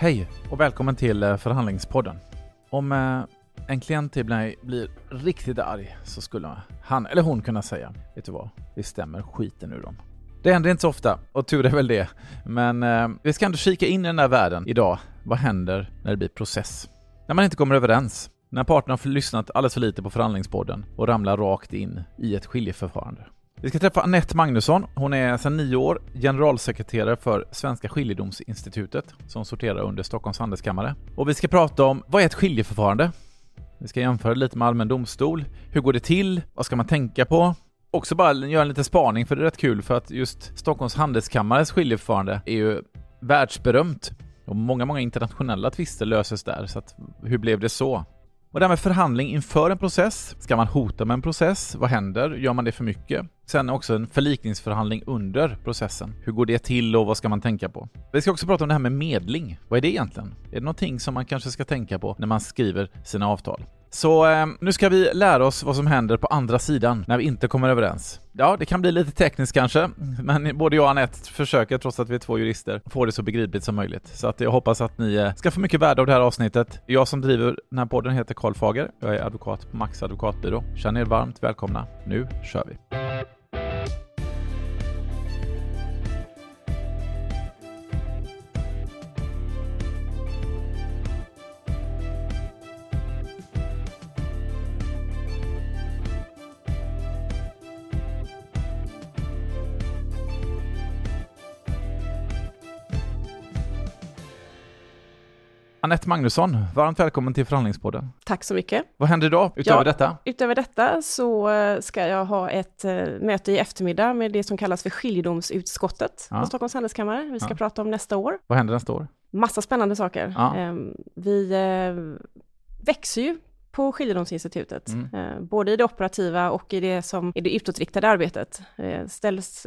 Hej och välkommen till eh, Förhandlingspodden. Om eh, en klient till mig blir riktigt arg så skulle han eller hon kunna säga Vet du vad? Vi stämmer skiten ur dem. Det händer inte så ofta, och tur är väl det. Men eh, vi ska ändå kika in i den där världen idag. Vad händer när det blir process? När man inte kommer överens. När parterna har lyssnat alldeles för lite på förhandlingspodden och ramlar rakt in i ett skiljeförfarande. Vi ska träffa Annette Magnusson. Hon är sedan nio år generalsekreterare för Svenska skiljedomsinstitutet som sorterar under Stockholms handelskammare. Och vi ska prata om vad är ett skiljeförfarande? Vi ska jämföra lite med allmän domstol. Hur går det till? Vad ska man tänka på? Också bara göra en liten spaning för det är rätt kul för att just Stockholms handelskammares skiljeförfarande är ju världsberömt. Och många, många internationella tvister löses där, så att hur blev det så? Och det här med förhandling inför en process. Ska man hota med en process? Vad händer? Gör man det för mycket? Sen också en förlikningsförhandling under processen. Hur går det till och vad ska man tänka på? Vi ska också prata om det här med medling. Vad är det egentligen? Är det någonting som man kanske ska tänka på när man skriver sina avtal? Så eh, nu ska vi lära oss vad som händer på andra sidan när vi inte kommer överens. Ja, det kan bli lite tekniskt kanske, men både jag och Anette försöker, trots att vi är två jurister, få det så begripligt som möjligt. Så att jag hoppas att ni eh, ska få mycket värde av det här avsnittet. Jag som driver den här podden heter Karl Fager. Jag är advokat på Max advokatbyrå. Känn er varmt välkomna. Nu kör vi! Anette Magnusson, varmt välkommen till Förhandlingspodden. Tack så mycket. Vad händer idag utöver ja, detta? Utöver detta så eh, ska jag ha ett eh, möte i eftermiddag med det som kallas för skiljedomsutskottet ja. på Stockholms handelskammare. Vi ska ja. prata om nästa år. Vad händer nästa år? Massa spännande saker. Ja. Ehm, vi eh, växer ju på skiljedomsinstitutet, mm. både i det operativa och i det som i det utåtriktade arbetet. ställs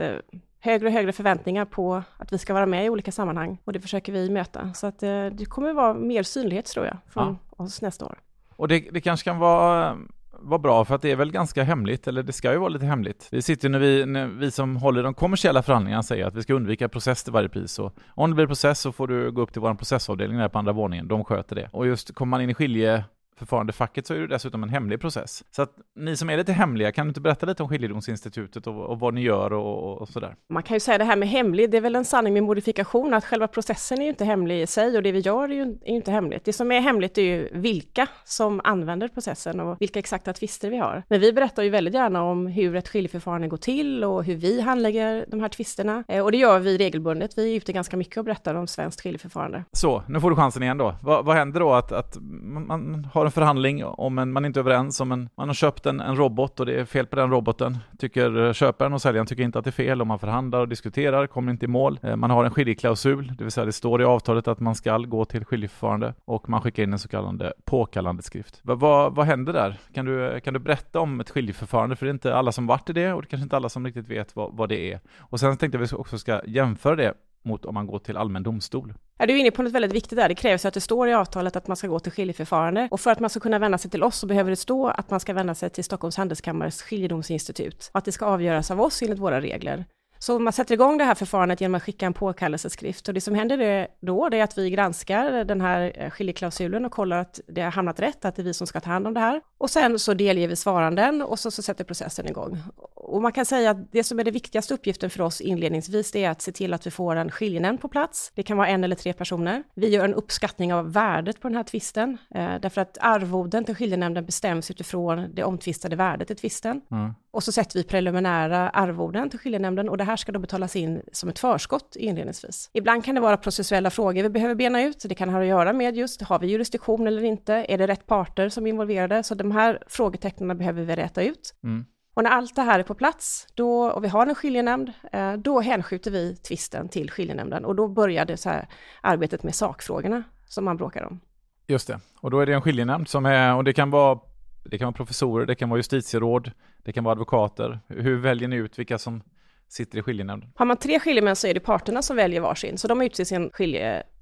högre och högre förväntningar på att vi ska vara med i olika sammanhang och det försöker vi möta. Så att eh, det kommer vara mer synlighet tror jag från ja. oss nästa år. Och det, det kanske kan vara vara bra för att det är väl ganska hemligt, eller det ska ju vara lite hemligt. Vi sitter när vi, när vi som håller de kommersiella förhandlingarna säger att vi ska undvika process till varje pris. Och om det blir process så får du gå upp till vår processavdelning där på andra våningen, de sköter det. Och just kommer man in i skilje förfarandefacket så är det dessutom en hemlig process. Så att ni som är lite hemliga, kan du inte berätta lite om Skiljedomsinstitutet och, och vad ni gör och, och, sådär? Man kan ju säga det här med hemlig, det är väl en sanning med modifikation, att själva processen är ju inte hemlig i sig och det vi gör är ju, är ju inte hemligt. Det som är hemligt är ju vilka som använder processen och vilka exakta tvister vi har. Men vi berättar ju väldigt gärna om hur ett skiljeförfarande går till och hur vi handlägger de här tvisterna. Eh, och det gör vi regelbundet. Vi är ute ganska mycket och berättar om svenskt skiljeförfarande. Så, nu får du chansen igen då. vad, vad händer då att, att man har en en förhandling om en, man är inte överens om en, man har köpt en, en robot och det är fel på den roboten. Tycker eh, köparen och säljaren tycker inte att det är fel och man förhandlar och diskuterar, kommer inte i mål. Eh, man har en skiljeklausul, det vill säga det står i avtalet att man ska gå till skiljeförfarande och man skickar in en så kallad påkallandeskrift. Vad, vad, vad händer där? Kan du, kan du berätta om ett skiljeförfarande? För det är inte alla som varit i det och det är kanske inte alla som riktigt vet vad, vad det är. Och sen tänkte jag att vi också ska jämföra det mot om man går till allmän domstol. Ja, du är inne på något väldigt viktigt där. Det krävs att det står i avtalet att man ska gå till skiljeförfarande. Och för att man ska kunna vända sig till oss så behöver det stå att man ska vända sig till Stockholms Handelskammares skiljedomsinstitut. Och att det ska avgöras av oss enligt våra regler. Så man sätter igång det här förfarandet genom att skicka en påkallelseskrift och det som händer då det är att vi granskar den här eh, skiljeklausulen och kollar att det har hamnat rätt, att det är vi som ska ta hand om det här. Och sen så delger vi svaranden och så, så sätter processen igång. Och man kan säga att det som är det viktigaste uppgiften för oss inledningsvis, det är att se till att vi får en skiljenämnd på plats. Det kan vara en eller tre personer. Vi gör en uppskattning av värdet på den här tvisten, eh, därför att arvoden till skiljenämnden bestäms utifrån det omtvistade värdet i tvisten. Mm. Och så sätter vi preliminära arvoden till skiljenämnden och det här ska då betalas in som ett förskott inledningsvis. Ibland kan det vara processuella frågor vi behöver bena ut. Det kan ha att göra med just, har vi jurisdiktion eller inte? Är det rätt parter som är involverade? Så de här frågetecknen behöver vi räta ut. Mm. Och när allt det här är på plats, då, och vi har en skiljenämnd, eh, då hänskjuter vi tvisten till skiljenämnden och då börjar det så här arbetet med sakfrågorna som man bråkar om. Just det, och då är det en skiljenämnd som är, och det kan vara det kan vara professorer, det kan vara justitieråd, det kan vara advokater. Hur väljer ni ut vilka som sitter i skiljenämnden? Har man tre skiljemän så är det parterna som väljer varsin, så de utser sin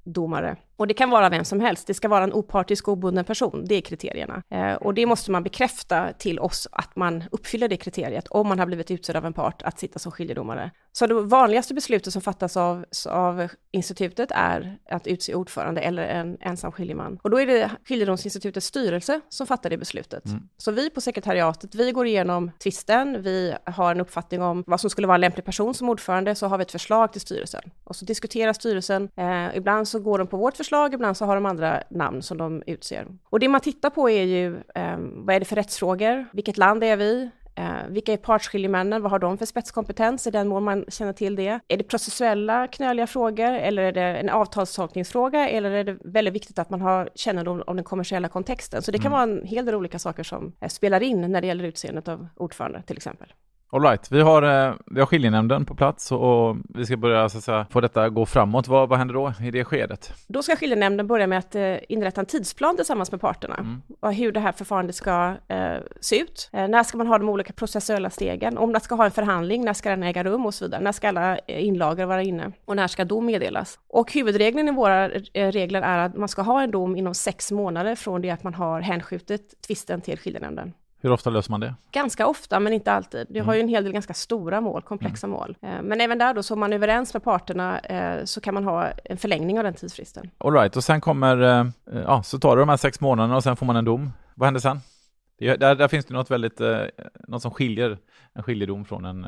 skiljedomare. Och det kan vara vem som helst, det ska vara en opartisk och obunden person, det är kriterierna. Eh, och det måste man bekräfta till oss att man uppfyller det kriteriet, om man har blivit utsedd av en part att sitta som skiljedomare. Så det vanligaste beslutet som fattas av, av institutet är att utse ordförande eller en ensam skiljeman. Och då är det skiljedomsinstitutets styrelse som fattar det beslutet. Mm. Så vi på sekretariatet, vi går igenom tvisten, vi har en uppfattning om vad som skulle vara en lämplig person som ordförande, så har vi ett förslag till styrelsen. Och så diskuterar styrelsen, eh, ibland så går de på vårt förslag, ibland så har de andra namn som de utser. Och det man tittar på är ju, eh, vad är det för rättsfrågor? Vilket land är vi? Eh, vilka är partsskiljemännen? Vad har de för spetskompetens i den mån man känner till det? Är det processuella knöliga frågor eller är det en avtalstolkningsfråga eller är det väldigt viktigt att man har kännedom om den kommersiella kontexten? Så det kan mm. vara en hel del olika saker som eh, spelar in när det gäller utseendet av ordförande till exempel. All right. vi har, eh, vi har skiljenämnden på plats och vi ska börja så att säga, få detta gå framåt. Vad, vad händer då i det skedet? Då ska skiljenämnden börja med att eh, inrätta en tidsplan tillsammans med parterna mm. och hur det här förfarandet ska eh, se ut. Eh, när ska man ha de olika processuella stegen? Om man ska ha en förhandling, när ska den äga rum och så vidare? När ska alla eh, inlagor vara inne? Och när ska dom meddelas? Och huvudregeln i våra regler är att man ska ha en dom inom sex månader från det att man har hänskjutit tvisten till skiljenämnden. Hur ofta löser man det? Ganska ofta, men inte alltid. Det har ju en hel del ganska stora mål, komplexa mm. mål. Eh, men även där då, så om man är överens med parterna eh, så kan man ha en förlängning av den tidsfristen. All right, och sen kommer, eh, ja, så tar det de här sex månaderna och sen får man en dom. Vad händer sen? Där, där finns det något väldigt, något som skiljer en skiljedom från en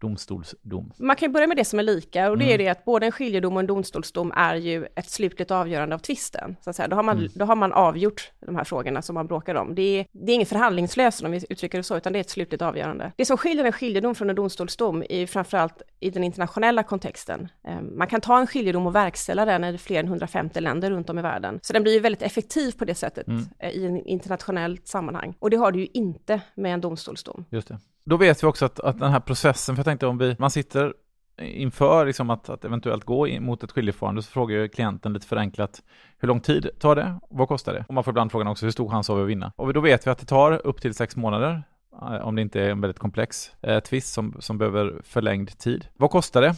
domstolsdom? Man kan börja med det som är lika och det mm. är det att både en skiljedom och en domstolsdom är ju ett slutligt avgörande av tvisten. Så att säga. Då, har man, mm. då har man avgjort de här frågorna som man bråkar om. Det är, det är ingen förhandlingslösning om vi uttrycker det så, utan det är ett slutligt avgörande. Det som skiljer en skiljedom från en domstolsdom är framförallt i den internationella kontexten. Ehm, man kan ta en skiljedom och verkställa den i fler än 150 länder runt om i världen. Så den blir ju väldigt effektiv på det sättet mm. Eh, i en internationellt sammanhang. Och det har du ju inte med en domstolsdom. Just det. Då vet vi också att, att den här processen, för jag tänkte om vi, man sitter inför liksom att, att eventuellt gå mot ett skiljeförfarande så frågar ju klienten lite förenklat hur lång tid tar det? Vad kostar det? Och man får ibland frågan också hur stor chans har vi att vinna? Och då vet vi att det tar upp till sex månader eh, om det inte är en väldigt komplex eh, tvist som, som behöver förlängd tid. Vad kostar det?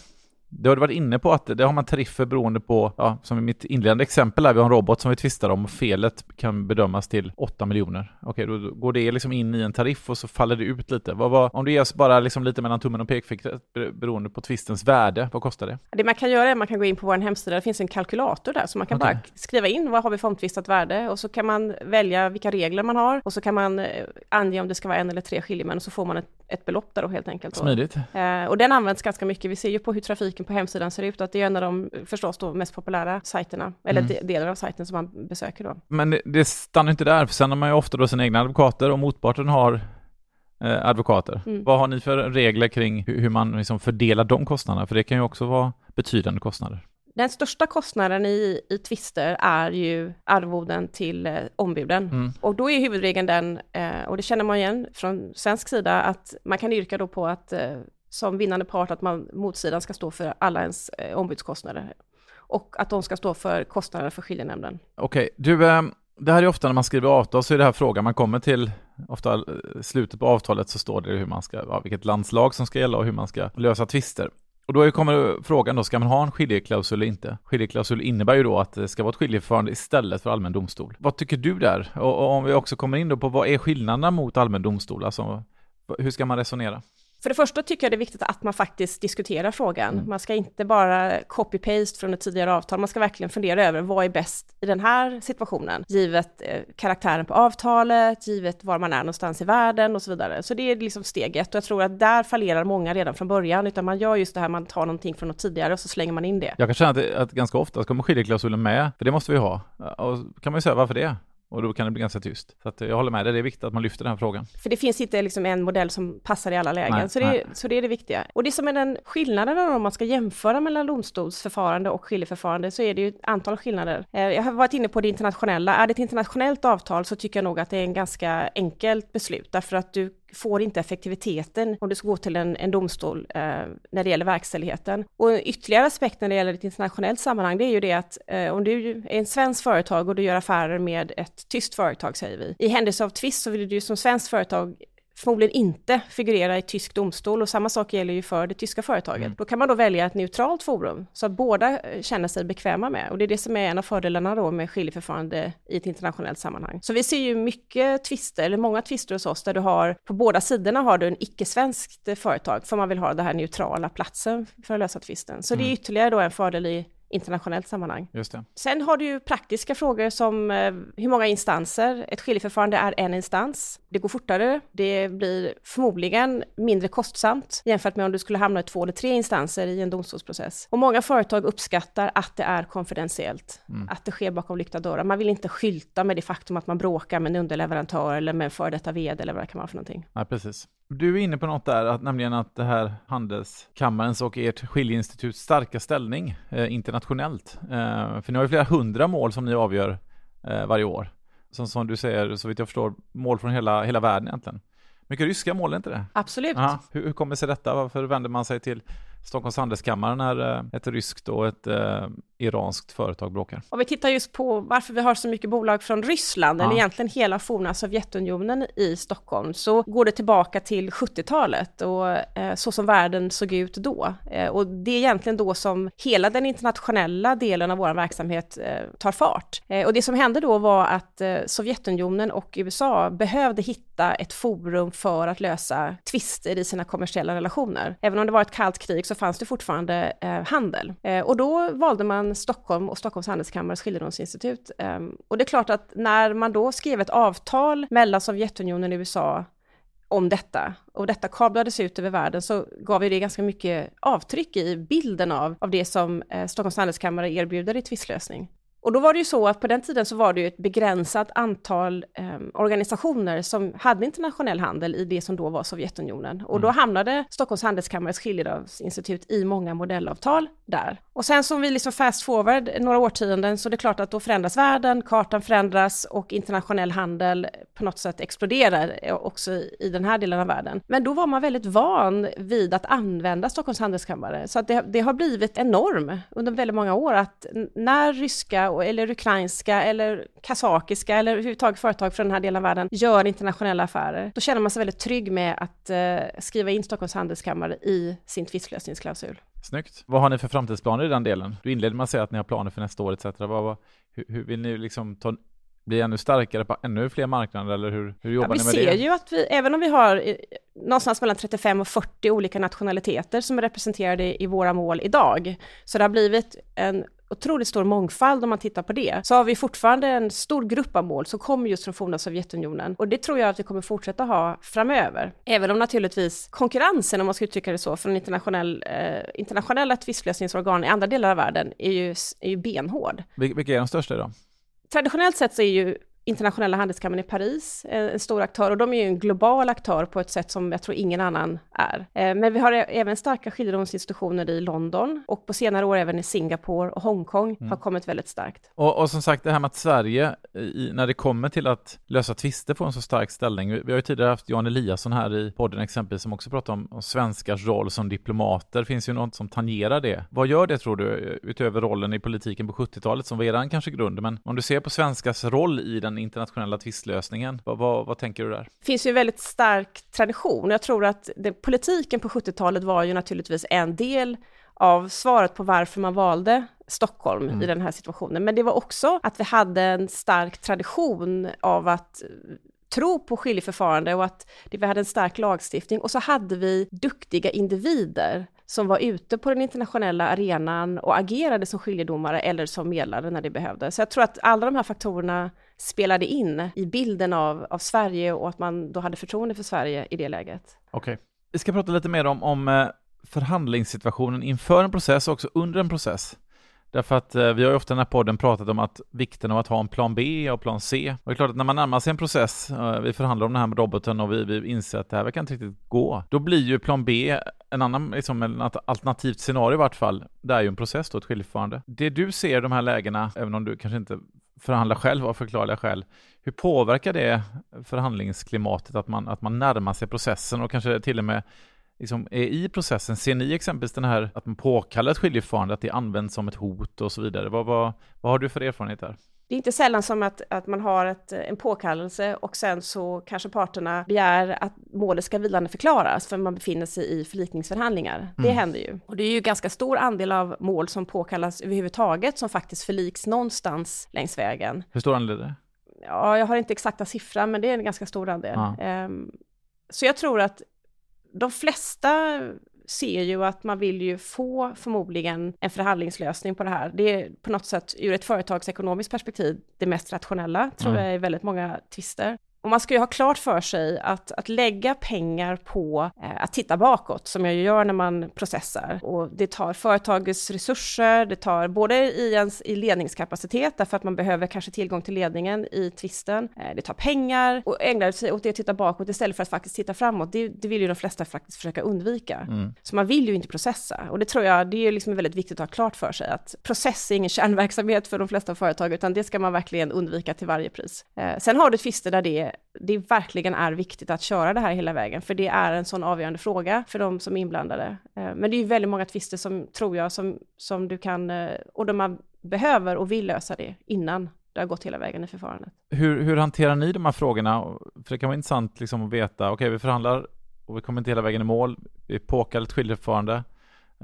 Du har varit inne på att det har man tariffer beroende på, ja, som i mitt inledande exempel där vi har en robot som vi tvistar om och felet kan bedömas till 8 miljoner. Okej, då går det liksom in i en tariff och så faller det ut lite. Vad, vad, om det ger bara liksom lite mellan tummen och pekfingret beroende på tvistens värde, vad kostar det? Det man kan göra är att man kan gå in på vår hemsida, det finns en kalkylator där, så man kan okay. bara skriva in vad har vi för omtvistat värde och så kan man välja vilka regler man har och så kan man eh, ange om det ska vara en eller tre skiljemän och så får man ett, ett belopp där då helt enkelt. Smidigt. Eh, och den används ganska mycket, vi ser ju på hur trafiken på hemsidan ser ut, att det är en av de förstås då mest populära sajterna, eller mm. delar av sajten som man besöker då. Men det, det stannar inte där, för sen har man ju ofta då sina egna advokater och motparten har eh, advokater. Mm. Vad har ni för regler kring hur, hur man liksom fördelar de kostnaderna? För det kan ju också vara betydande kostnader. Den största kostnaden i, i tvister är ju arvoden till eh, ombuden. Mm. Och då är huvudregeln den, eh, och det känner man igen från svensk sida, att man kan yrka då på att eh, som vinnande part att man, motsidan ska stå för alla ens eh, ombudskostnader. Och att de ska stå för kostnaderna för skiljenämnden. Okej, okay. du, eh, det här är ofta när man skriver avtal så är det här frågan, man kommer till ofta eh, slutet på avtalet så står det hur man ska, ja, vilket landslag som ska gälla och hur man ska lösa tvister. Och då kommer frågan då, ska man ha en skiljeklausul eller inte? Skiljeklausul innebär ju då att det ska vara ett skiljeförfarande istället för allmän domstol. Vad tycker du där? Och, och om vi också kommer in då på vad är skillnaderna mot allmän domstol? Alltså, hur ska man resonera? För det första tycker jag det är viktigt att man faktiskt diskuterar frågan. Mm. Man ska inte bara copy-paste från ett tidigare avtal, man ska verkligen fundera över vad är bäst i den här situationen, givet eh, karaktären på avtalet, givet var man är någonstans i världen och så vidare. Så det är liksom steget och jag tror att där fallerar många redan från början, utan man gör just det här, man tar någonting från något tidigare och så slänger man in det. Jag kan känna att, att ganska ofta kommer skiljeklausulen med, för det måste vi ha. Och kan man ju säga varför det? Och då kan det bli ganska tyst. Så att jag håller med dig, det är viktigt att man lyfter den här frågan. För det finns inte liksom en modell som passar i alla lägen, nej, så, det, så det är det viktiga. Och det som är den skillnaden om man ska jämföra mellan domstolsförfarande och skiljeförfarande så är det ju ett antal skillnader. Eh, jag har varit inne på det internationella. Är det ett internationellt avtal så tycker jag nog att det är en ganska enkelt beslut, därför att du får inte effektiviteten om du ska gå till en, en domstol eh, när det gäller verkställigheten. Och ytterligare aspekt när det gäller ett internationellt sammanhang, det är ju det att eh, om du är en svensk företag och du gör affärer med ett tyskt företag, säger vi. I händelse av tvist så vill du ju som svenskt företag förmodligen inte figurera i tysk domstol och samma sak gäller ju för det tyska företaget. Mm. Då kan man då välja ett neutralt forum så att båda eh, känner sig bekväma med och det är det som är en av fördelarna då med skiljeförfarande i ett internationellt sammanhang. Så vi ser ju mycket tvister, eller många tvister hos oss där du har på båda sidorna har du en icke-svenskt företag för man vill ha den här neutrala platsen för att lösa tvisten. Så mm. det är mm. ytterligare då en fördel i internationellt sammanhang. Just det. Sen har du ju praktiska frågor som eh, hur många instanser? Ett skiljeförfarande är en instans. Det går fortare, det blir förmodligen mindre kostsamt jämfört med om du skulle hamna i två eller tre instanser i en domstolsprocess. Och många företag uppskattar att det är konfidentiellt, mm. att det sker bakom lyckta dörrar. Man vill inte skylta med det faktum att man bråkar med en underleverantör eller med en före detta vd eller vad det kan vara för någonting. Nej, precis. Du är inne på något där, att, nämligen att det här handelskammarens och ert skiljeinstituts starka ställning eh, internationellt. Eh, för ni har ju flera hundra mål som ni avgör eh, varje år. Som, som du säger, så vitt jag förstår, mål från hela, hela världen egentligen. Mycket ryska mål, är inte det? Absolut. Hur, hur kommer sig detta? Varför vänder man sig till Stockholms handelskammare när eh, ett ryskt och ett eh, iranskt företag bråkar. Och vi tittar just på varför vi har så mycket bolag från Ryssland, ja. eller egentligen hela forna Sovjetunionen i Stockholm, så går det tillbaka till 70-talet och eh, så som världen såg ut då. Eh, och det är egentligen då som hela den internationella delen av vår verksamhet eh, tar fart. Eh, och det som hände då var att Sovjetunionen och USA behövde hitta ett forum för att lösa tvister i sina kommersiella relationer. Även om det var ett kallt krig så fanns det fortfarande eh, handel. Eh, och då valde man Stockholm och Stockholms handelskammares skiljedomsinstitut. Eh, och det är klart att när man då skrev ett avtal mellan Sovjetunionen och USA om detta och detta kablades ut över världen så gav ju det ganska mycket avtryck i bilden av, av det som eh, Stockholms handelskammare erbjuder i tvistlösning. Och då var det ju så att på den tiden så var det ju ett begränsat antal eh, organisationer som hade internationell handel i det som då var Sovjetunionen. Och då mm. hamnade Stockholms handelskammares skiljedomsinstitut i många modellavtal där. Och sen som vi liksom fast forward några årtionden så det är klart att då förändras världen, kartan förändras och internationell handel på något sätt exploderar eh, också i den här delen av världen. Men då var man väldigt van vid att använda Stockholms handelskammare. Så att det, det har blivit en norm under väldigt många år att när ryska eller ukrainska eller kazakiska eller överhuvudtaget företag från den här delen av världen gör internationella affärer, då känner man sig väldigt trygg med att eh, skriva in Stockholms handelskammare i sin tvistlösningsklausul. Snyggt. Vad har ni för framtidsplaner i den delen? Du inledde med att säga att ni har planer för nästa år etc. Vad, vad, hur, hur vill ni liksom ta bli ännu starkare på ännu fler marknader eller hur, hur jobbar ja, ni med det? Vi ser ju att vi, även om vi har någonstans mellan 35 och 40 olika nationaliteter som är representerade i våra mål idag, så det har blivit en otroligt stor mångfald om man tittar på det, så har vi fortfarande en stor grupp av mål som kommer just från forna Sovjetunionen. Och det tror jag att vi kommer fortsätta ha framöver. Även om naturligtvis konkurrensen, om man ska uttrycka det så, från internationell, eh, internationella tvistlösningsorgan i andra delar av världen är ju, är ju benhård. Vilka är de största då? Traditionellt sett så är ju internationella handelskammaren i Paris, en stor aktör, och de är ju en global aktör på ett sätt som jag tror ingen annan är. Eh, men vi har även starka skiljedomsinstitutioner i London och på senare år även i Singapore och Hongkong mm. har kommit väldigt starkt. Och, och, som sagt, det här med att Sverige, i, när det kommer till att lösa tvister, får en så stark ställning. Vi, vi har ju tidigare haft Jan Eliasson här i podden exempelvis, som också pratar om, om svenskars roll som diplomater. Finns ju något som tangerar det. Vad gör det tror du, utöver rollen i politiken på 70-talet, som var eran kanske grund, men om du ser på svenskars roll i den den internationella tvistlösningen. Vad, vad, vad, tänker du där? Det finns ju en väldigt stark tradition. Jag tror att det, politiken på 70-talet var ju naturligtvis en del av svaret på varför man valde Stockholm mm. i den här situationen. Men det var också att vi hade en stark tradition av att tro på skiljeförfarande och att vi hade en stark lagstiftning och så hade vi duktiga individer som var ute på den internationella arenan och agerade som skiljedomare eller som medlare när det behövdes. Så jag tror att alla de här faktorerna spelade in i bilden av, av Sverige och att man då hade förtroende för Sverige i det läget. Okej. Okay. Vi ska prata lite mer om, om eh, förhandlingssituationen inför en process och också under en process. Därför att eh, vi har ju ofta i den här podden pratat om att vikten av att ha en plan B och plan C. Och det är klart att när man närmar sig en process, eh, vi förhandlar om det här med roboten och vi, vi inser att det här verkar inte riktigt gå, då blir ju plan B en annan, liksom ett alternativt scenario i vart fall. Det är ju en process då, ett skiljeförfarande. Det du ser i de här lägena, även om du kanske inte förhandlar själv av förklarliga skäl, hur påverkar det förhandlingsklimatet att man, att man närmar sig processen och kanske till och med liksom är i processen, ser ni exempelvis den här att man påkallar ett skiljeförfarande, att det används som ett hot och så vidare? Vad, vad, vad har du för erfarenhet där? Det är inte sällan som att, att man har ett, en påkallelse och sen så kanske parterna begär att målet ska vilande förklaras för man befinner sig i förlikningsförhandlingar. Mm. Det händer ju. Och det är ju ganska stor andel av mål som påkallas överhuvudtaget som faktiskt förliks någonstans längs vägen. Hur stor andel är det? Ja, jag har inte exakta siffran, men det är en ganska stor andel. Ja. Um, så jag tror att de flesta ser ju att man vill ju få förmodligen en förhandlingslösning på det här. Det är på något sätt ur ett företagsekonomiskt perspektiv det mest rationella, tror mm. jag, i väldigt många tvister. Och man ska ju ha klart för sig att, att lägga pengar på eh, att titta bakåt, som jag gör när man processar. Och det tar företagets resurser, det tar både i ens i ledningskapacitet, därför att man behöver kanske tillgång till ledningen i tvisten. Eh, det tar pengar och ägnar sig åt det att titta bakåt istället för att faktiskt titta framåt. Det, det vill ju de flesta faktiskt försöka undvika. Mm. Så man vill ju inte processa. Och det tror jag, det är liksom väldigt viktigt att ha klart för sig, att process är ingen kärnverksamhet för de flesta företag, utan det ska man verkligen undvika till varje pris. Eh, sen har du tvister där det det verkligen är viktigt att köra det här hela vägen, för det är en sån avgörande fråga för de som är inblandade. Eh, men det är ju väldigt många tvister som, tror jag, som, som du kan, eh, och de man behöver och vill lösa det innan det har gått hela vägen i förfarandet. Hur, hur hanterar ni de här frågorna? För det kan vara intressant liksom att veta, okej, okay, vi förhandlar och vi kommer inte hela vägen i mål, vi påkallar ett skiljeförfarande,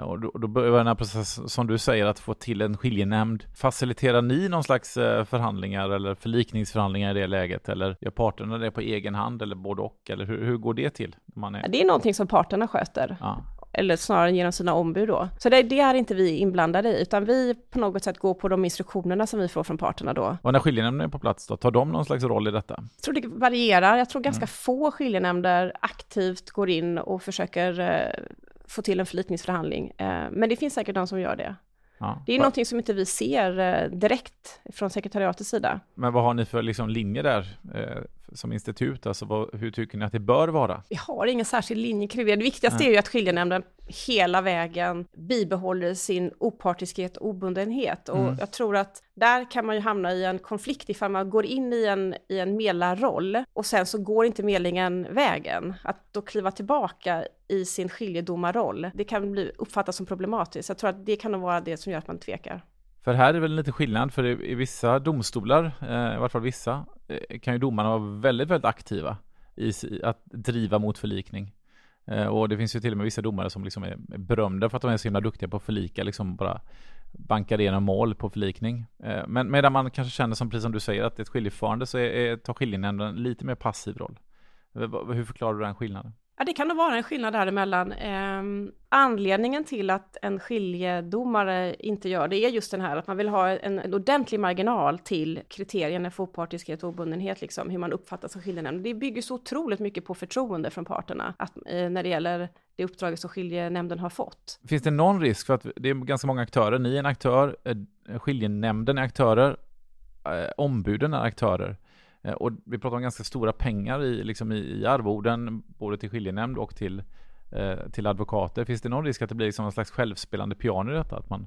och då, då börjar den här processen, som du säger, att få till en skiljenämnd. Faciliterar ni någon slags eh, förhandlingar eller förlikningsförhandlingar i det läget? Eller gör parterna det på egen hand eller både och? Eller hur, hur går det till? Är... Det är någonting som parterna sköter. Ja. Eller snarare genom sina ombud då. Så det, det, är inte vi inblandade i, utan vi på något sätt går på de instruktionerna som vi får från parterna då. Och när skiljenämnden är på plats då, tar de någon slags roll i detta? Jag tror det varierar. Jag tror ganska mm. få skiljenämnder aktivt går in och försöker eh, få till en förlikningsförhandling. Eh, men det finns säkert de som gör det. Ja. Det är någonting som inte vi ser eh, direkt från sekretariatets sida. Men vad har ni för liksom linje där eh, som institut? Alltså vad, hur tycker ni att det bör vara? Vi har ingen särskild linje kring det. Det viktigaste Nej. är ju att skiljenämnden hela vägen bibehåller sin opartiskhet och obundenhet. Och mm. jag tror att där kan man ju hamna i en konflikt ifall man går in i en, i en medlarroll och sen så går inte medlingen vägen. Att då kliva tillbaka i sin skiljedomarroll, det kan bli uppfattas som problematiskt. Jag tror att det kan nog vara det som gör att man tvekar. För här är det väl lite skillnad, för i, i vissa domstolar, eh, i vart fall vissa, eh, kan ju domarna vara väldigt, väldigt aktiva i att driva mot förlikning. Eh, och det finns ju till och med vissa domare som liksom är berömda för att de är så himla duktiga på att förlika, liksom bara bankar igenom mål på förlikning. Eh, men medan man kanske känner som, precis som du säger, att det är ett skiljeförfarande så är, är, tar skiljenämnden lite mer passiv roll. Eh, hur förklarar du den skillnaden? Ja, det kan nog vara en skillnad däremellan. Eh, anledningen till att en skiljedomare inte gör det är just den här att man vill ha en, en ordentlig marginal till kriterierna för opartiskhet och obundenhet, liksom hur man uppfattas som skiljenämnd. Det bygger så otroligt mycket på förtroende från parterna att, eh, när det gäller det uppdraget som skiljenämnden har fått. Finns det någon risk för att det är ganska många aktörer, ni är en aktör, eh, skiljenämnden är aktörer, eh, ombuden är aktörer. Eh, och vi pratar om ganska stora pengar i, liksom i, i arvoden, både till skiljenämnd och till, eh, till advokater. Finns det någon risk att det blir liksom en slags självspelande piano i detta? Att man,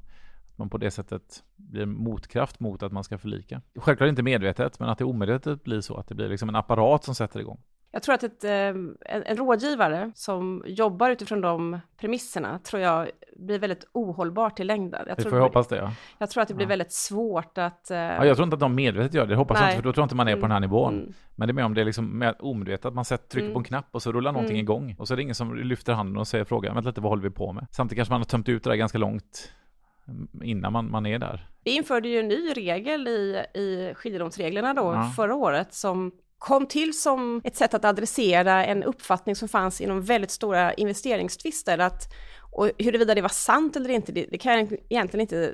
att man på det sättet blir en motkraft mot att man ska förlika? Självklart inte medvetet, men att det omedvetet blir så, att det blir liksom en apparat som sätter igång. Jag tror att ett, eh, en, en rådgivare som jobbar utifrån de premisserna tror jag blir väldigt ohållbart i längden. Jag Vi får hoppas det, ja. Jag tror att det blir ja. väldigt svårt att... Uh... Ja, jag tror inte att de medvetet gör det, det hoppas Nej. jag inte, för då tror jag inte man är på den här mm. nivån. Mm. Men det är mer om det är liksom omedvetet, att man sätter, trycker mm. på en knapp och så rullar någonting mm. igång. Och så är det ingen som lyfter handen och säger frågan, vänta lite, vad håller vi på med? Samtidigt kanske man har tömt ut det där ganska långt innan man, man är där. Vi införde ju en ny regel i, i skiljedomsreglerna då ja. förra året som kom till som ett sätt att adressera en uppfattning som fanns inom väldigt stora investeringstvister. Att, och huruvida det var sant eller inte, det, det kan jag egentligen inte,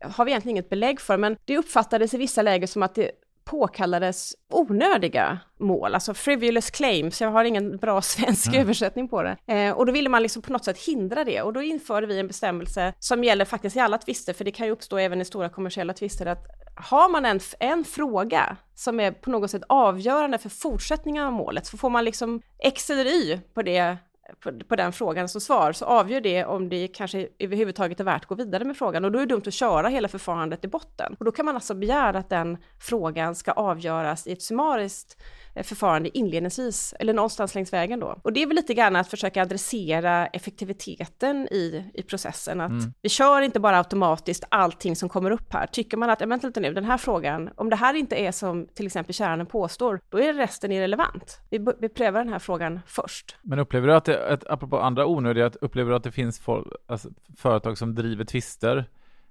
har vi egentligen inget belägg för, men det uppfattades i vissa läger som att det påkallades onödiga mål, alltså frivolous claims, jag har ingen bra svensk mm. översättning på det. Eh, och då ville man liksom på något sätt hindra det och då införde vi en bestämmelse som gäller faktiskt i alla tvister, för det kan ju uppstå även i stora kommersiella tvister, att har man en, en fråga som är på något sätt avgörande för fortsättningen av målet, så får man liksom X eller Y på det på, på, den frågan som svar, så avgör det om det kanske överhuvudtaget är värt att gå vidare med frågan. Och då är det dumt att köra hela förfarandet i botten. Och då kan man alltså begära att den frågan ska avgöras i ett summariskt förfarande inledningsvis, eller någonstans längs vägen då. Och det är väl lite grann att försöka adressera effektiviteten i, i processen, att mm. vi kör inte bara automatiskt allting som kommer upp här. Tycker man att, ja, vänta lite nu, den här frågan, om det här inte är som till exempel kärnan påstår, då är resten irrelevant. Vi, vi prövar den här frågan först. Men upplever du att, det, att apropå andra onödiga, upplever du att det finns for, alltså, företag som driver tvister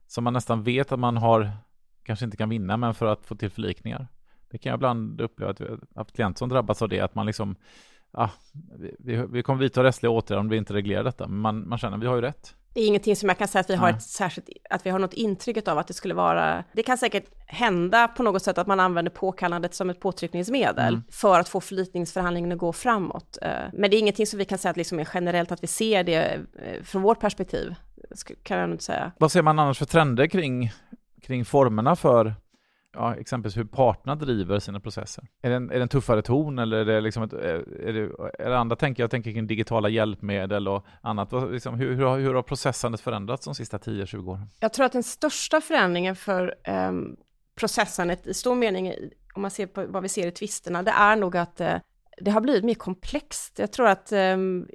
som man nästan vet att man har, kanske inte kan vinna, men för att få till förlikningar? Det kan jag ibland uppleva att vi har haft klienter som drabbats av det, att man liksom, ah, vi, vi kommer vidta rättsliga åtgärder om vi inte reglerar detta, men man, man känner att vi har ju rätt. Det är ingenting som jag kan säga att vi har ett särskilt, att vi har något intryck av att det skulle vara, det kan säkert hända på något sätt att man använder påkallandet som ett påtryckningsmedel mm. för att få förlikningsförhandlingen att gå framåt. Eh, men det är ingenting som vi kan säga att liksom är generellt att vi ser det eh, från vårt perspektiv, kan jag inte säga. Vad ser man annars för trender kring, kring formerna för ja, exempelvis hur parterna driver sina processer. Är det en, är det en tuffare ton eller är det liksom ett, är det, är det andra tänker jag tänker kring digitala hjälpmedel och annat. Liksom, hur, hur, har, hur har processandet förändrats de sista 10-20 åren? Jag tror att den största förändringen för um, processandet i stor mening, om man ser på vad vi ser i tvisterna, det är nog att uh, det har blivit mer komplext. Jag tror att um,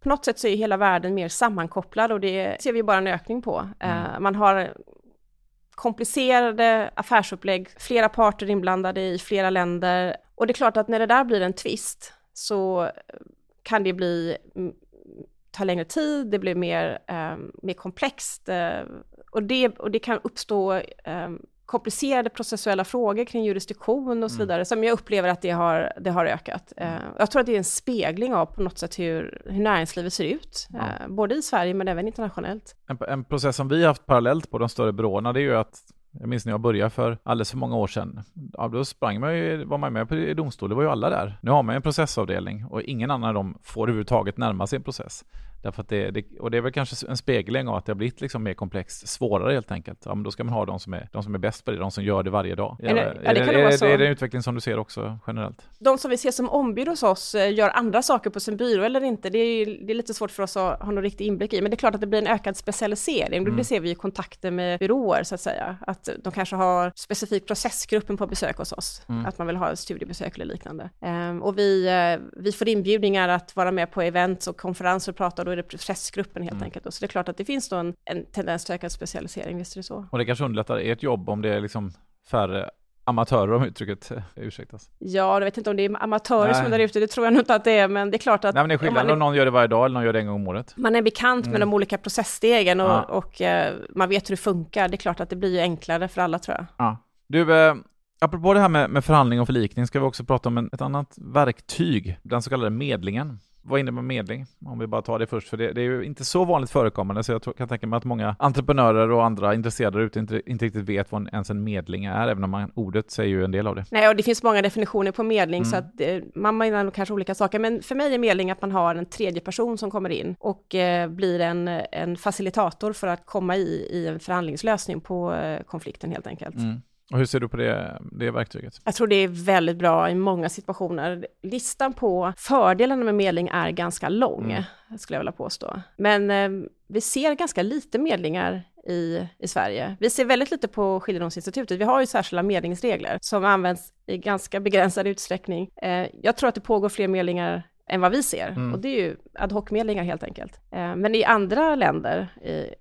på något sätt så är hela världen mer sammankopplad och det ser vi bara en ökning på. Mm. Uh, man har komplicerade affärsupplägg, flera parter inblandade i flera länder. Och det är klart att när det där blir en tvist så eh, kan det bli, ta längre tid, det blir mer, eh, mer komplext. Eh, och, det, och det kan uppstå eh, komplicerade processuella frågor kring jurisdiktion och så mm. vidare, mm. som jag upplever att det har, det har ökat. Mm. jag tror att det är en spegling av på något sätt hur, hur näringslivet ser ut, ja. både i Sverige men även internationellt. En, en process som vi har haft parallellt på de större byråerna, det är ju att jag minns när jag började för alldeles för många år sedan. Ja, då sprang man ju, var man med på i domstol, det var ju alla där. Nu har man en processavdelning och ingen annan av dem får överhuvudtaget närma sig en process. Därför att det, det, och det är väl kanske en spegling av att det har blivit liksom mer komplext, svårare helt enkelt. Ja, men då ska man ha de som är, de som är bäst på det, de som gör det varje dag. Är det, är, det, är, är, är det en utveckling som du ser också generellt? De som vi ser som ombud hos oss eh, gör andra saker på sin byrå eller inte, det är, det är lite svårt för oss att ha någon riktig inblick i, men det är klart att det blir en ökad specialisering. Mm. Det ser vi i kontakter med byråer så att säga, att de kanske har specifik processgruppen på besök hos oss, mm. att man vill ha studiebesök eller liknande. Um, och vi, uh, vi får inbjudningar att vara med på events och konferenser och prata, då är det processgrupp gruppen helt mm. enkelt. Så det är klart att det finns då en, en tendens till ökad specialisering, visst är det så. Och det kanske underlättar ert jobb om det är liksom färre amatörer om uttrycket eh, ursäktas. Ja, jag vet inte om det är amatörer Nej. som är där ute, det tror jag nog inte att det är, men det är klart att... Nej, men det är skillnad om, är, om någon gör det varje dag eller någon gör det en gång om året. Man är bekant mm. med de olika processstegen och, ja. och uh, man vet hur det funkar. Det är klart att det blir ju enklare för alla tror jag. Ja. Du, eh, apropå det här med, med förhandling och förlikning ska vi också prata om en, ett annat verktyg, den så kallade medlingen vad innebär medling? Om vi bara tar det först, för det, det är ju inte så vanligt förekommande, så jag tror, kan tänka mig att många entreprenörer och andra intresserade ute inte, inte riktigt vet vad ens en medling är, även om man, ordet säger ju en del av det. Nej, och det finns många definitioner på medling, mm. så att eh, man menar kanske olika saker, men för mig är medling att man har en tredje person som kommer in och eh, blir en, en facilitator för att komma i, i en förhandlingslösning på eh, konflikten helt enkelt. Mm. Och hur ser du på det, det verktyget? Jag tror det är väldigt bra i många situationer. Listan på fördelarna med medling är ganska lång, mm. skulle jag vilja påstå. Men eh, vi ser ganska lite medlingar i, i Sverige. Vi ser väldigt lite på skiljedomsinstitutet. Vi har ju särskilda medlingsregler som används i ganska begränsad utsträckning. Eh, jag tror att det pågår fler medlingar än vad vi ser. Mm. Och det är ju ad hoc-medlingar helt enkelt. Eh, men i andra länder,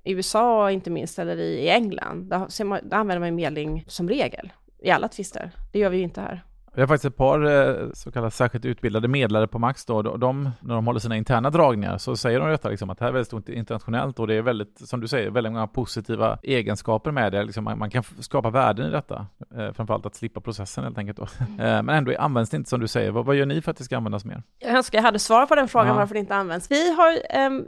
i USA inte minst, eller i England, där, man, där använder man medling som regel i alla tvister. Det gör vi ju inte här. Vi har faktiskt ett par eh, så kallade särskilt utbildade medlare på Max då. De, när de håller sina interna dragningar så säger de detta liksom att det här är väldigt stort internationellt och det är väldigt, som du säger, väldigt många positiva egenskaper med det. Liksom man, man kan skapa värden i detta. Eh, framförallt att slippa processen helt enkelt då. Mm. Eh, men ändå används det inte som du säger. Vad, vad, gör ni för att det ska användas mer? Jag önskar jag hade svar på den frågan ja. varför det inte används. Vi har um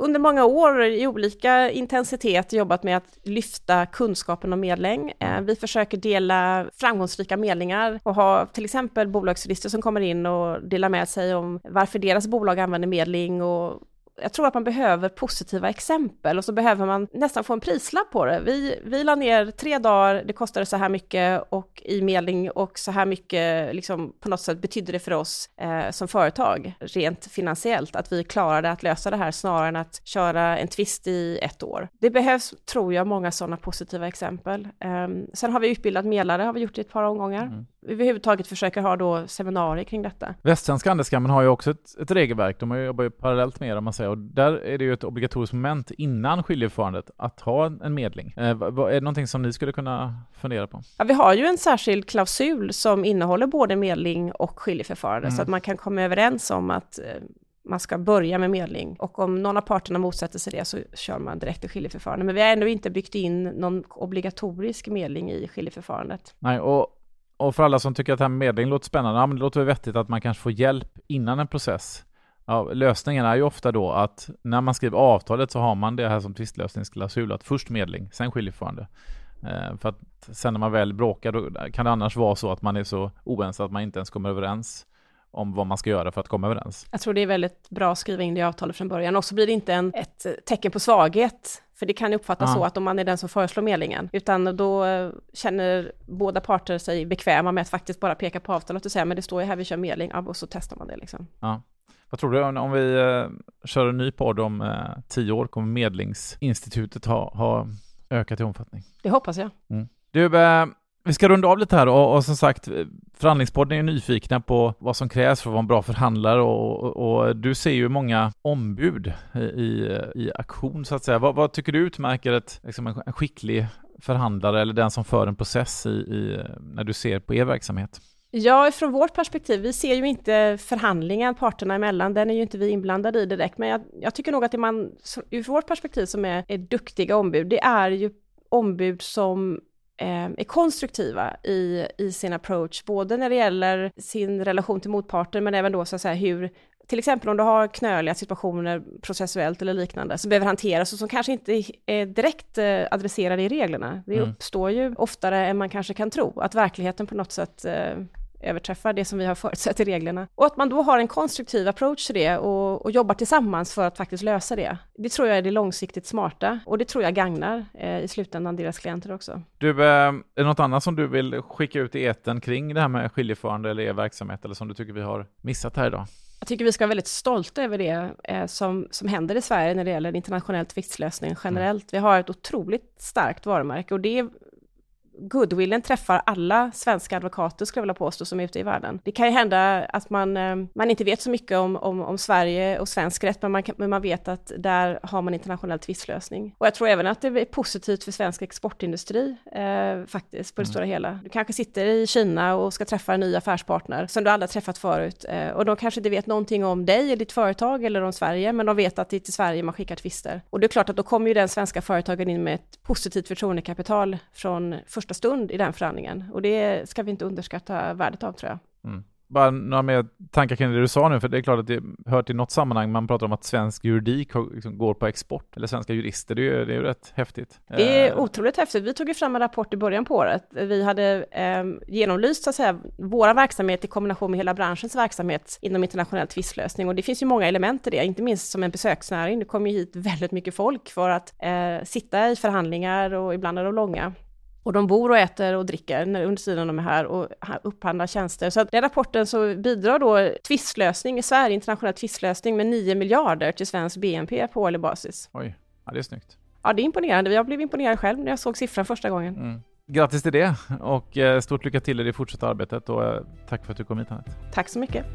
under många år i olika intensitet jobbat med att lyfta kunskapen om medling. Eh, vi försöker dela framgångsrika medlingar och ha till exempel bolagsjurister som kommer in och delar med sig om varför deras bolag använder medling och jag tror att man behöver positiva exempel och så behöver man nästan få en prislapp på det. Vi, vi la ner tre dagar, det kostade så här mycket och i medling och så här mycket, liksom på något sätt betydde det för oss eh, som företag, rent finansiellt, att vi klarade att lösa det här snarare än att köra en tvist i ett år. Det behövs, tror jag, många sådana positiva exempel. Eh, sen har vi utbildat medlare, har vi gjort i ett par omgångar. Mm överhuvudtaget försöker ha då seminarier kring detta. Västsvenska handelskammaren har ju också ett, ett regelverk, de jobbar ju parallellt med det om man säger, och där är det ju ett obligatoriskt moment innan skiljeförfarandet att ha en medling. Eh, är det någonting som ni skulle kunna fundera på? Ja, vi har ju en särskild klausul som innehåller både medling och skiljeförfarande, mm. så att man kan komma överens om att eh, man ska börja med medling och om någon av parterna motsätter sig det så kör man direkt till skiljeförfarande. Men vi har ändå inte byggt in någon obligatorisk medling i skiljeförfarandet. Nej, och, och för alla som tycker att det här med medling låter spännande, ja, men det låter väl vettigt att man kanske får hjälp innan en process. Ja, lösningen är ju ofta då att när man skriver avtalet så har man det här som tvistlösningsklausul, att först medling, sen skiljeförfarande. Eh, för att sen när man väl bråkar då kan det annars vara så att man är så oense att man inte ens kommer överens om vad man ska göra för att komma överens. Jag tror det är väldigt bra att skriva in det i avtalet från början. Och så blir det inte en, ett tecken på svaghet, för det kan uppfattas ah. så att om man är den som föreslår medlingen, utan då känner båda parter sig bekväma med att faktiskt bara peka på avtalet och säga, men det står ju här vi kör medling, och så testar man det liksom. Ja. Vad tror du om vi eh, kör en ny podd om eh, tio år, kommer medlingsinstitutet ha, ha ökat i omfattning? Det hoppas jag. Mm. Du, eh, vi ska runda av lite här och, och som sagt, eh, förhandlingspodden är nyfikna på vad som krävs för att vara en bra förhandlare och, och, och du ser ju många ombud i, i aktion så att säga. Vad, vad tycker du utmärker ett, liksom en, en, skicklig förhandlare eller den som för en process i, i, när du ser på er verksamhet? Ja, från vårt perspektiv, vi ser ju inte förhandlingen parterna emellan, den är ju inte vi inblandade i direkt, men jag, jag tycker nog att det man, ur vårt perspektiv som är, är duktiga ombud, det är ju ombud som är konstruktiva i, i sin approach, både när det gäller sin relation till motparten, men även då så att säga hur till exempel om du har knöliga situationer processuellt eller liknande som behöver hanteras och som kanske inte är direkt eh, adresserade i reglerna. Det mm. uppstår ju oftare än man kanske kan tro, att verkligheten på något sätt eh, överträffar det som vi har förutsett i reglerna. Och att man då har en konstruktiv approach till det och, och jobbar tillsammans för att faktiskt lösa det. Det tror jag är det långsiktigt smarta och det tror jag gagnar eh, i slutändan deras klienter också. Du, eh, är det något annat som du vill skicka ut i eten kring det här med skiljeförande eller er verksamhet eller som du tycker vi har missat här idag? Jag tycker vi ska vara väldigt stolta över det eh, som, som händer i Sverige när det gäller internationell tvistlösning generellt. Mm. Vi har ett otroligt starkt varumärke och det goodwillen träffar alla svenska advokater, skulle jag vilja påstå, som är ute i världen. Det kan ju hända att man, eh, man inte vet så mycket om, om, om Sverige och svensk rätt, men man, men man vet att där har man internationell tvistlösning. Och jag tror även att det är positivt för svensk exportindustri, eh, faktiskt, på det mm. stora hela. Du kanske sitter i Kina och ska träffa en ny affärspartner som du aldrig träffat förut, eh, och de kanske inte vet någonting om dig eller ditt företag eller om Sverige, men de vet att det är till Sverige man skickar tvister. Och det är klart att då kommer ju den svenska företagen in med ett positivt förtroendekapital från första stund i den förhandlingen. Och det ska vi inte underskatta värdet av tror jag. Mm bara några mer tankar kring det du sa nu, för det är klart att det hör till något sammanhang, man pratar om att svensk juridik liksom går på export, eller svenska jurister, det är ju, det är ju rätt häftigt. Det är uh, otroligt häftigt. Vi tog ju fram en rapport i början på året. Vi hade eh, genomlyst, så att säga, våra verksamhet i kombination med hela branschens verksamhet inom internationell tvistlösning, och det finns ju många element i det, inte minst som en besöksnäring. Det kommer ju hit väldigt mycket folk för att eh, sitta i förhandlingar och ibland är de långa. Och de bor och äter och dricker under tiden de är här och upphandlar tjänster. Så att den rapporten så bidrar då tvistlösning i Sverige, internationell tvistlösning med 9 miljarder till svensk BNP på årlig basis. Oj, ja det är snyggt. Ja, det är imponerande. Jag blev imponerad själv när jag såg siffran första gången. Mm. Grattis till det och eh, stort lycka till i det fortsatta arbetet och eh, tack för att du kom hit Anette. Tack så mycket.